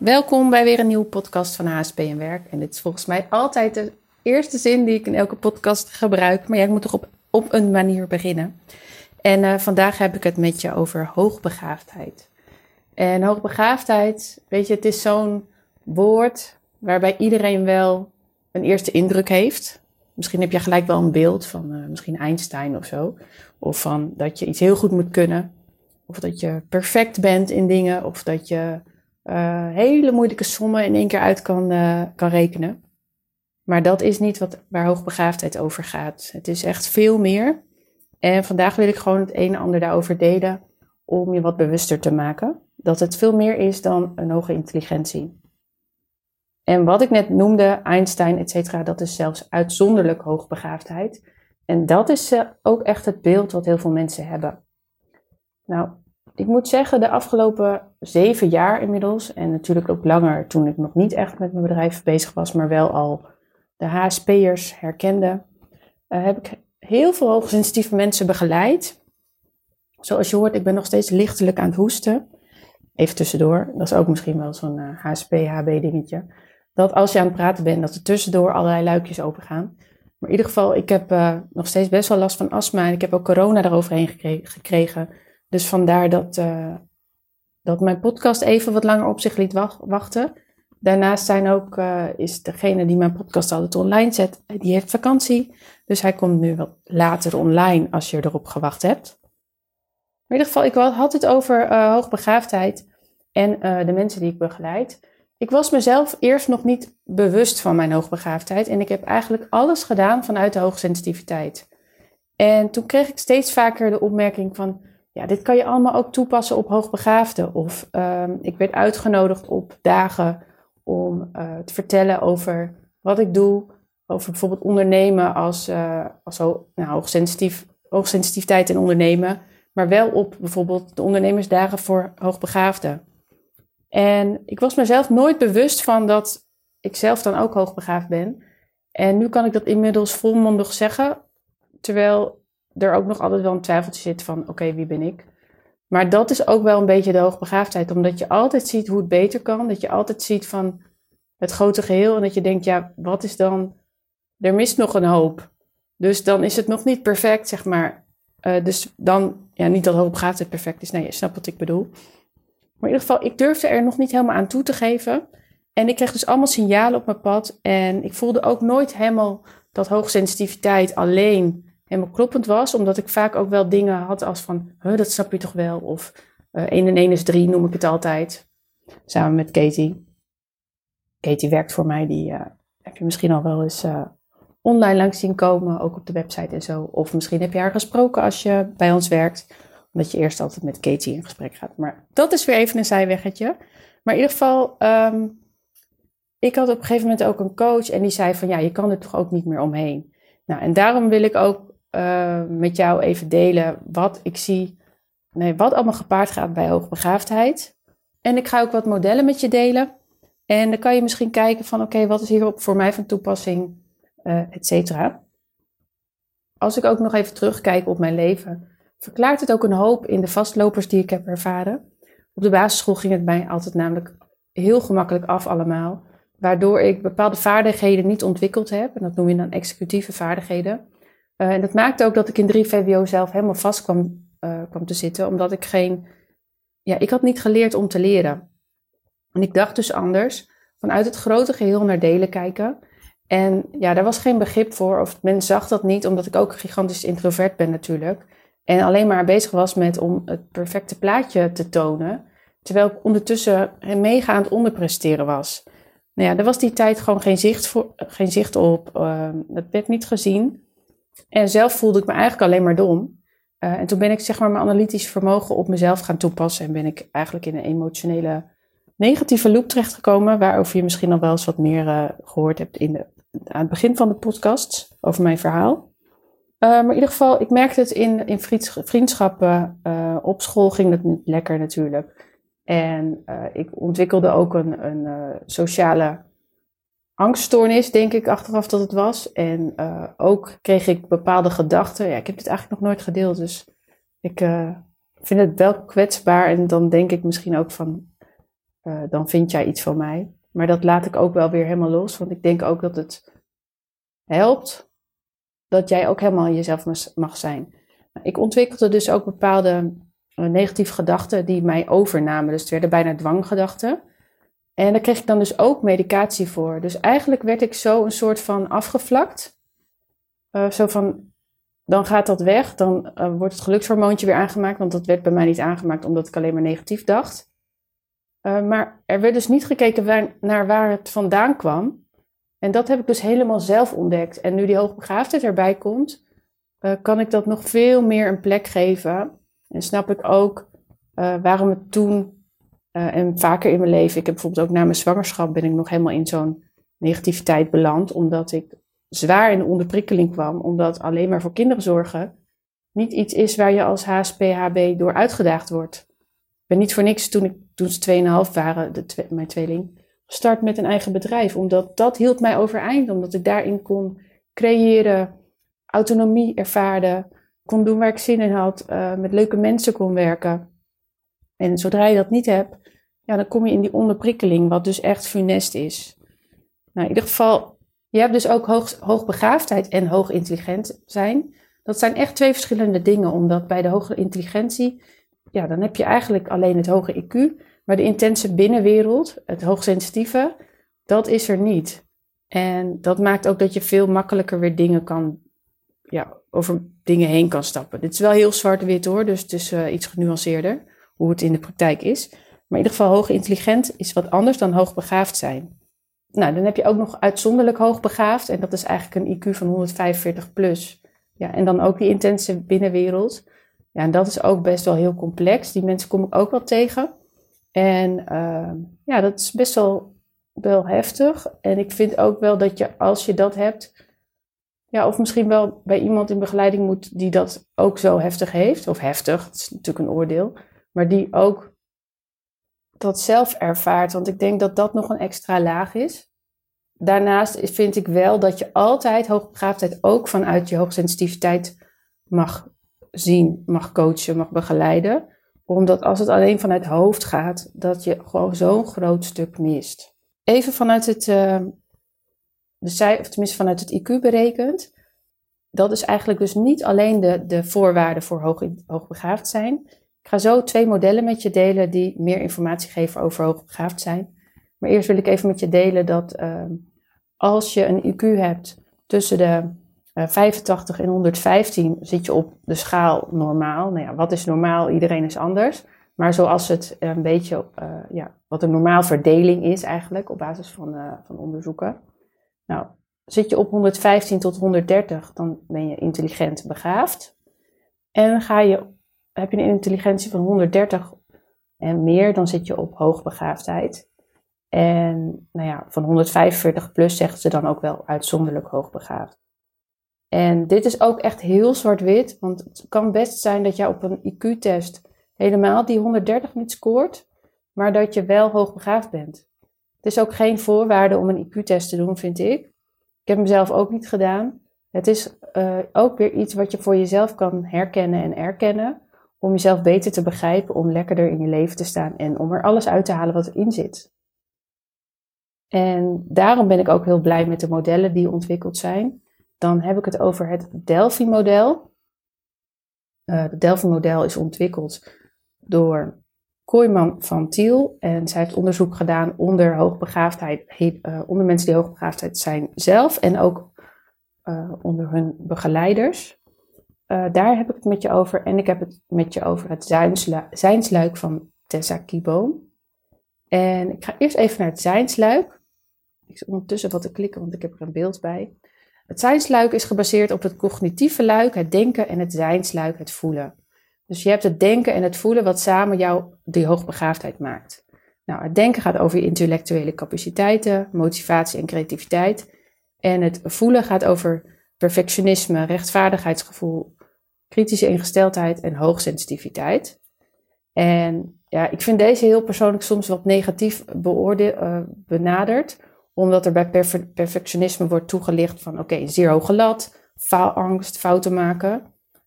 Welkom bij weer een nieuwe podcast van HSP en Werk. En dit is volgens mij altijd de eerste zin die ik in elke podcast gebruik. Maar jij moet toch op, op een manier beginnen. En uh, vandaag heb ik het met je over hoogbegaafdheid. En hoogbegaafdheid, weet je, het is zo'n woord waarbij iedereen wel een eerste indruk heeft. Misschien heb je gelijk wel een beeld van uh, misschien Einstein of zo. Of van dat je iets heel goed moet kunnen. Of dat je perfect bent in dingen. Of dat je hele moeilijke sommen in één keer uit kan, uh, kan rekenen. Maar dat is niet wat, waar hoogbegaafdheid over gaat. Het is echt veel meer. En vandaag wil ik gewoon het een en ander daarover delen om je wat bewuster te maken. Dat het veel meer is dan een hoge intelligentie. En wat ik net noemde, Einstein, et cetera, dat is zelfs uitzonderlijk hoogbegaafdheid. En dat is uh, ook echt het beeld wat heel veel mensen hebben. Nou, ik moet zeggen, de afgelopen zeven jaar inmiddels, en natuurlijk ook langer toen ik nog niet echt met mijn bedrijf bezig was, maar wel al de HSP'ers herkende, uh, heb ik heel veel hoogsensitieve mensen begeleid. Zoals je hoort, ik ben nog steeds lichtelijk aan het hoesten. Even tussendoor, dat is ook misschien wel zo'n uh, HSP-HB dingetje. Dat als je aan het praten bent, dat er tussendoor allerlei luikjes open gaan. Maar in ieder geval, ik heb uh, nog steeds best wel last van astma en ik heb ook corona eroverheen gekregen. Dus vandaar dat, uh, dat mijn podcast even wat langer op zich liet wachten. Daarnaast zijn ook, uh, is degene die mijn podcast altijd online zet, die heeft vakantie. Dus hij komt nu wat later online als je erop gewacht hebt. In ieder geval, ik had het over uh, hoogbegaafdheid en de mensen die ik begeleid. Ik was mezelf eerst nog niet bewust van mijn hoogbegaafdheid en ik heb eigenlijk alles gedaan vanuit de hoogsensitiviteit. En toen kreeg ik steeds vaker de opmerking van, ja, dit kan je allemaal ook toepassen op hoogbegaafden. Of um, ik werd uitgenodigd op dagen om uh, te vertellen over wat ik doe, over bijvoorbeeld ondernemen als, uh, als ho nou, hoogsensitief, hoogsensitiviteit en ondernemen, maar wel op bijvoorbeeld de ondernemersdagen voor hoogbegaafden. En ik was mezelf nooit bewust van dat ik zelf dan ook hoogbegaafd ben. En nu kan ik dat inmiddels volmondig zeggen, terwijl er ook nog altijd wel een twijfeltje zit van, oké, wie ben ik? Maar dat is ook wel een beetje de hoogbegaafdheid, omdat je altijd ziet hoe het beter kan, dat je altijd ziet van het grote geheel en dat je denkt, ja, wat is dan, er mist nog een hoop. Dus dan is het nog niet perfect, zeg maar. Uh, dus dan, ja, niet dat hoogbegaafdheid perfect is, nee, je snapt wat ik bedoel. Maar in ieder geval, ik durfde er nog niet helemaal aan toe te geven. En ik kreeg dus allemaal signalen op mijn pad. En ik voelde ook nooit helemaal dat hoogsensitiviteit alleen helemaal kloppend was. Omdat ik vaak ook wel dingen had als van, dat snap je toch wel. Of uh, 1 en 1 is 3 noem ik het altijd. Samen met Katie. Katie werkt voor mij. Die uh, heb je misschien al wel eens uh, online langs zien komen. Ook op de website en zo. Of misschien heb je haar gesproken als je bij ons werkt omdat je eerst altijd met Katie in gesprek gaat. Maar dat is weer even een zijweggetje. Maar in ieder geval, um, ik had op een gegeven moment ook een coach en die zei van ja, je kan er toch ook niet meer omheen. Nou, en daarom wil ik ook uh, met jou even delen wat ik zie, nee, wat allemaal gepaard gaat bij hoogbegaafdheid. En ik ga ook wat modellen met je delen. En dan kan je misschien kijken van oké, wat is hierop voor mij van toepassing, uh, et cetera. Als ik ook nog even terugkijk op mijn leven, verklaart het ook een hoop in de vastlopers die ik heb ervaren. Op de basisschool ging het mij altijd namelijk heel gemakkelijk af allemaal. Waardoor ik bepaalde vaardigheden niet ontwikkeld heb. En dat noem je dan executieve vaardigheden. Uh, en dat maakte ook dat ik in 3 VWO zelf helemaal vast kwam, uh, kwam te zitten. Omdat ik geen... Ja, ik had niet geleerd om te leren. En ik dacht dus anders. Vanuit het grote geheel naar delen kijken. En ja, daar was geen begrip voor. Of men zag dat niet, omdat ik ook gigantisch introvert ben natuurlijk. En alleen maar bezig was met om het perfecte plaatje te tonen. Terwijl ik ondertussen mega aan het onderpresteren was. Nou ja, er was die tijd gewoon geen zicht, voor, geen zicht op. Uh, dat werd niet gezien. En zelf voelde ik me eigenlijk alleen maar dom. Uh, en toen ben ik zeg maar mijn analytisch vermogen op mezelf gaan toepassen. En ben ik eigenlijk in een emotionele negatieve loop terechtgekomen. Waarover je misschien al wel eens wat meer uh, gehoord hebt in de, aan het begin van de podcast. Over mijn verhaal. Uh, maar in ieder geval, ik merkte het in, in vriendschappen. Op school ging het lekker natuurlijk. En ik ontwikkelde ook een, een sociale angststoornis, denk ik achteraf dat het was. En ook kreeg ik bepaalde gedachten. Ja, ik heb dit eigenlijk nog nooit gedeeld, dus ik vind het wel kwetsbaar. En dan denk ik misschien ook van, eh, dan vind jij iets van mij. Maar dat laat ik ook wel weer helemaal los, want ik denk ook dat het helpt dat jij ook helemaal jezelf mag zijn. Ik ontwikkelde dus ook bepaalde eh, negatieve gedachten die mij overnamen. Dus het werden bijna dwanggedachten. En daar kreeg ik dan dus ook medicatie voor. Dus eigenlijk werd ik zo een soort van afgevlakt. Uh, zo van, dan gaat dat weg. Dan uh, wordt het gelukshormoontje weer aangemaakt. Want dat werd bij mij niet aangemaakt omdat ik alleen maar negatief dacht. Uh, maar er werd dus niet gekeken naar waar het vandaan kwam. En dat heb ik dus helemaal zelf ontdekt. En nu die hoogbegaafdheid erbij komt, kan ik dat nog veel meer een plek geven. En snap ik ook waarom het toen uh, en vaker in mijn leven, ik heb bijvoorbeeld ook na mijn zwangerschap, ben ik nog helemaal in zo'n negativiteit beland, omdat ik zwaar in de onderprikkeling kwam, omdat alleen maar voor kinderen zorgen niet iets is waar je als HSP-HB door uitgedaagd wordt. Ik ben niet voor niks toen, ik, toen ze 2,5 waren, de mijn tweeling, gestart met een eigen bedrijf, omdat dat hield mij overeind, omdat ik daarin kon creëren, autonomie ervaarde, kon doen waar ik zin in had, uh, met leuke mensen kon werken. En zodra je dat niet hebt, ja, dan kom je in die onderprikkeling, wat dus echt funest is. Nou, in ieder geval, je hebt dus ook hoog, hoogbegaafdheid en hoog intelligent zijn. Dat zijn echt twee verschillende dingen, omdat bij de hoge intelligentie, ja, dan heb je eigenlijk alleen het hoge IQ, maar de intense binnenwereld, het hoogsensitieve, dat is er niet. En dat maakt ook dat je veel makkelijker weer dingen kan, ja, over dingen heen kan stappen. Dit is wel heel zwart-wit hoor, dus het is uh, iets genuanceerder hoe het in de praktijk is. Maar in ieder geval hoog intelligent is wat anders dan hoogbegaafd zijn. Nou, dan heb je ook nog uitzonderlijk hoogbegaafd. En dat is eigenlijk een IQ van 145 plus. Ja, en dan ook die intense binnenwereld. Ja, en dat is ook best wel heel complex. Die mensen kom ik ook wel tegen. En uh, ja, dat is best wel, wel heftig. En ik vind ook wel dat je, als je dat hebt, ja, of misschien wel bij iemand in begeleiding moet die dat ook zo heftig heeft. Of heftig, dat is natuurlijk een oordeel maar die ook dat zelf ervaart. Want ik denk dat dat nog een extra laag is. Daarnaast vind ik wel dat je altijd hoogbegaafdheid ook vanuit je hoogsensitiviteit mag zien, mag coachen, mag begeleiden. Omdat als het alleen vanuit het hoofd gaat, dat je gewoon zo'n groot stuk mist. Even vanuit het, uh, de, of tenminste vanuit het IQ berekend. Dat is eigenlijk dus niet alleen de, de voorwaarden voor hoog, hoogbegaafd zijn. Ik ga zo twee modellen met je delen die meer informatie geven over hoogbegaafd zijn. Maar eerst wil ik even met je delen dat uh, als je een IQ hebt tussen de uh, 85 en 115, zit je op de schaal normaal. Nou ja, wat is normaal? Iedereen is anders. Maar zoals het een beetje, uh, ja, wat een normaal verdeling is eigenlijk op basis van, uh, van onderzoeken. Nou, zit je op 115 tot 130, dan ben je intelligent begaafd. En ga je heb je een intelligentie van 130 en meer, dan zit je op hoogbegaafdheid. En nou ja, van 145 plus zeggen ze dan ook wel uitzonderlijk hoogbegaafd. En dit is ook echt heel zwart-wit, want het kan best zijn dat je op een IQ-test helemaal die 130 niet scoort, maar dat je wel hoogbegaafd bent. Het is ook geen voorwaarde om een IQ-test te doen, vind ik. Ik heb hem zelf ook niet gedaan. Het is uh, ook weer iets wat je voor jezelf kan herkennen en erkennen om jezelf beter te begrijpen, om lekkerder in je leven te staan en om er alles uit te halen wat erin zit. En daarom ben ik ook heel blij met de modellen die ontwikkeld zijn. Dan heb ik het over het Delphi-model. Uh, het Delphi-model is ontwikkeld door Kooiman van Tiel. En zij heeft onderzoek gedaan onder hoogbegaafdheid, uh, onder mensen die hoogbegaafdheid zijn zelf en ook uh, onder hun begeleiders. Uh, daar heb ik het met je over. En ik heb het met je over het zijnsluik van Tessa Kieboom. En ik ga eerst even naar het zijnsluik. Ik zit ondertussen wat te klikken, want ik heb er een beeld bij. Het zijnsluik is gebaseerd op het cognitieve luik, het denken en het zijnsluik, het voelen. Dus je hebt het denken en het voelen wat samen jou die hoogbegaafdheid maakt. Nou, het denken gaat over je intellectuele capaciteiten, motivatie en creativiteit. En het voelen gaat over perfectionisme, rechtvaardigheidsgevoel, kritische ingesteldheid en hoogsensitiviteit. En ja, ik vind deze heel persoonlijk soms wat negatief uh, benaderd, omdat er bij perfectionisme wordt toegelicht van oké, zeer hoge lat, faalangst, fouten maken,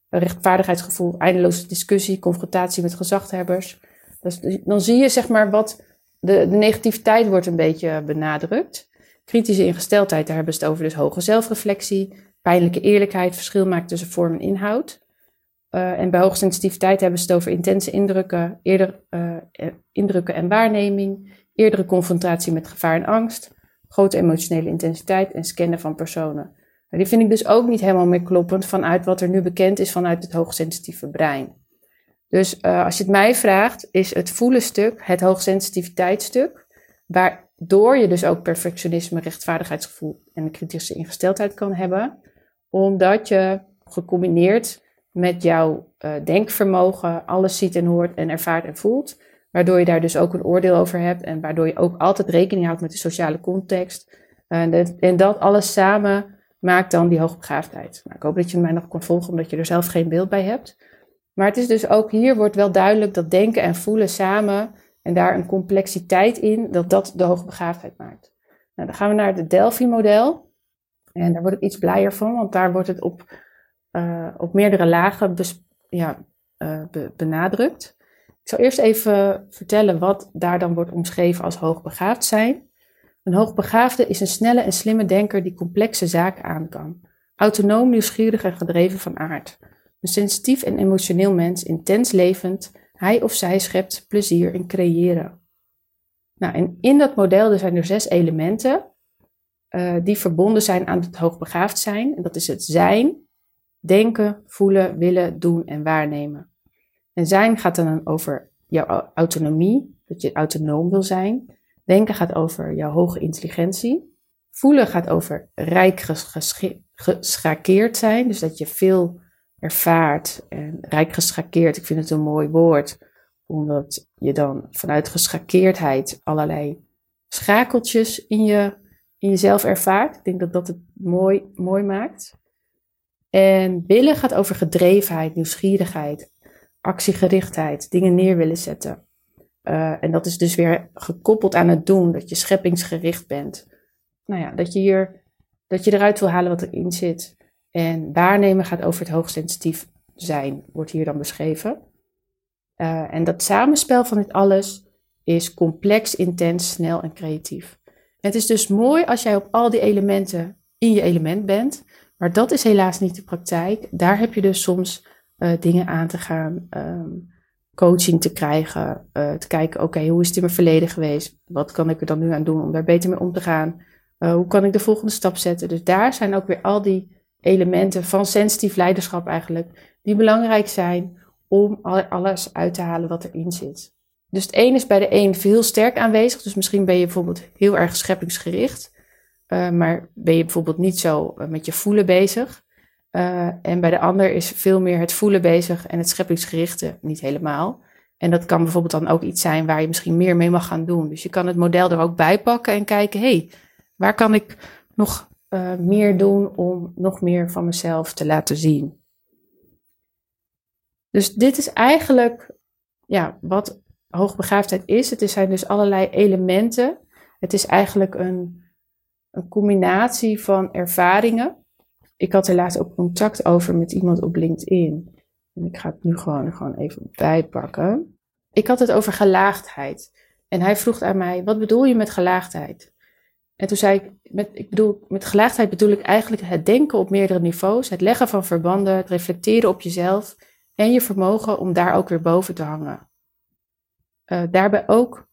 rechtvaardigheidsgevoel, eindeloze discussie, confrontatie met gezaghebbers. Dus dan zie je zeg maar wat de, de negativiteit wordt een beetje benadrukt. Kritische ingesteldheid, daar hebben ze het over, dus hoge zelfreflectie. Pijnlijke eerlijkheid, verschil maakt tussen vorm en inhoud. Uh, en bij hoogsensitiviteit hebben ze het over intense indrukken, eerder, uh, indrukken en waarneming, eerdere confrontatie met gevaar en angst, grote emotionele intensiteit en scannen van personen. Maar die vind ik dus ook niet helemaal meer kloppend vanuit wat er nu bekend is vanuit het hoogsensitieve brein. Dus als je het mij vraagt, is het voelen stuk het hoogsensitiviteitsstuk, waardoor je dus ook perfectionisme, rechtvaardigheidsgevoel en kritische ingesteldheid kan hebben, omdat je gecombineerd met jouw uh, denkvermogen alles ziet en hoort en ervaart en voelt, waardoor je daar dus ook een oordeel over hebt en waardoor je ook altijd rekening houdt met de sociale context. En, en dat alles samen maakt dan die hoogbegaafdheid. Nou, ik hoop dat je mij nog kan volgen, omdat je er zelf geen beeld bij hebt. Maar het is dus ook hier wordt wel duidelijk dat denken en voelen samen en daar een complexiteit in, dat dat de hoogbegaafdheid maakt. Nou, dan gaan we naar het Delphi-model. En daar word ik iets blijer van, want daar wordt het op, uh, op meerdere lagen ja, be benadrukt. Ik zal eerst even vertellen wat daar dan wordt omschreven als hoogbegaafd zijn. Een hoogbegaafde is een snelle en slimme denker die complexe zaken aan kan. Autonoom, nieuwsgierig en gedreven van aard. Een sensitief en emotioneel mens, intens levend, hij of zij schept plezier in creëren. Nou, en in dat model zijn er zes elementen uh, die verbonden zijn aan het hoogbegaafd zijn. En dat is het zijn, denken, voelen, willen, doen en waarnemen. En zijn gaat dan over jouw autonomie, dat je autonoom wil zijn. Denken gaat over jouw hoge intelligentie. Voelen gaat over rijk geschakeerd zijn, dus dat je veel ervaart en rijk geschakeerd. Ik vind het een mooi woord, omdat je dan vanuit geschakeerdheid allerlei schakeltjes in, je, in jezelf ervaart. Ik denk dat dat het mooi, mooi maakt. En willen gaat over gedrevenheid, nieuwsgierigheid, actiegerichtheid, dingen neer willen zetten. Uh, en dat is dus weer gekoppeld aan het doen, dat je scheppingsgericht bent. Nou ja, dat je hier, dat je eruit wil halen wat erin zit. En waarnemen gaat over het hoogsensitief zijn, wordt hier dan beschreven. Uh, en dat samenspel van dit alles is complex, intens, snel en creatief. het is dus mooi als jij op al die elementen in je element bent, maar dat is helaas niet de praktijk. Daar heb je dus soms uh, dingen aan te gaan, um, coaching te krijgen, uh, te kijken, oké, hoe is het in mijn verleden geweest? Wat kan ik er dan nu aan doen om daar beter mee om te gaan? hoe kan ik de volgende stap zetten? Dus daar zijn ook weer al die elementen van sensitief leiderschap eigenlijk, die belangrijk zijn om alles uit te halen wat erin zit. Dus het een is bij de een heel sterk aanwezig, dus misschien ben je bijvoorbeeld heel erg scheppingsgericht, uh, maar ben je bijvoorbeeld niet zo uh, met je voelen bezig. Uh, en bij de ander is veel meer het voelen bezig en het scheppingsgerichte niet helemaal. En dat kan bijvoorbeeld dan ook iets zijn waar je misschien meer mee mag gaan doen. Dus je kan het model er ook bij pakken en kijken, hé, hey, waar kan ik nog meer doen om nog meer van mezelf te laten zien. Dus dit is eigenlijk ja, wat hoogbegaafdheid is. Het zijn dus allerlei elementen. Het is eigenlijk een, een combinatie van ervaringen. Ik had er laatst ook contact over met iemand op LinkedIn. En ik ga het nu gewoon, gewoon even bijpakken. Ik had het over gelaagdheid. En hij vroeg aan mij: wat bedoel je met gelaagdheid? En toen zei ik, met, ik bedoel, met gelaagdheid bedoel ik eigenlijk het denken op meerdere niveaus, het leggen van verbanden, het reflecteren op jezelf en je vermogen om daar ook weer boven te hangen. Uh, daarbij ook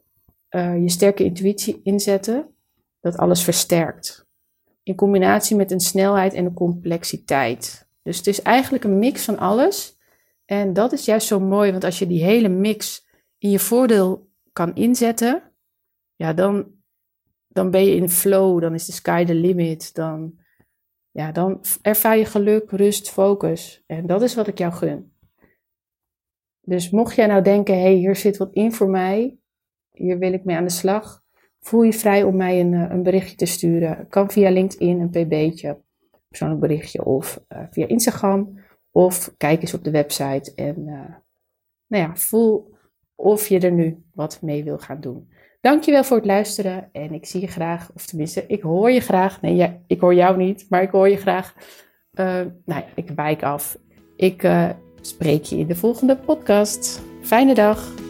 uh, je sterke intuïtie inzetten, dat alles versterkt. In combinatie met een snelheid en een complexiteit. Dus het is eigenlijk een mix van alles. En dat is juist zo mooi, want als je die hele mix in je voordeel kan inzetten, ja, dan, dan ben je in flow, dan is de sky the limit. Dan, ja, dan ervaar je geluk, rust, focus. En dat is wat ik jou gun. Dus mocht jij nou denken, hé, hey, hier zit wat in voor mij, hier wil ik mee aan de slag, voel je vrij om mij een, eh, een berichtje te sturen. Kan via LinkedIn een pb'tje, persoonlijk berichtje, of uh, via Instagram, of kijk eens op de website en uh, nou ja, voel of je er nu wat mee wil gaan doen. Dankjewel voor het luisteren en ik zie je graag, of tenminste, ik hoor je graag. Nee, ik hoor jou niet, maar ik hoor je graag. Nou ja, ik wijk af. Ik spreek je in de volgende podcast. Fijne dag.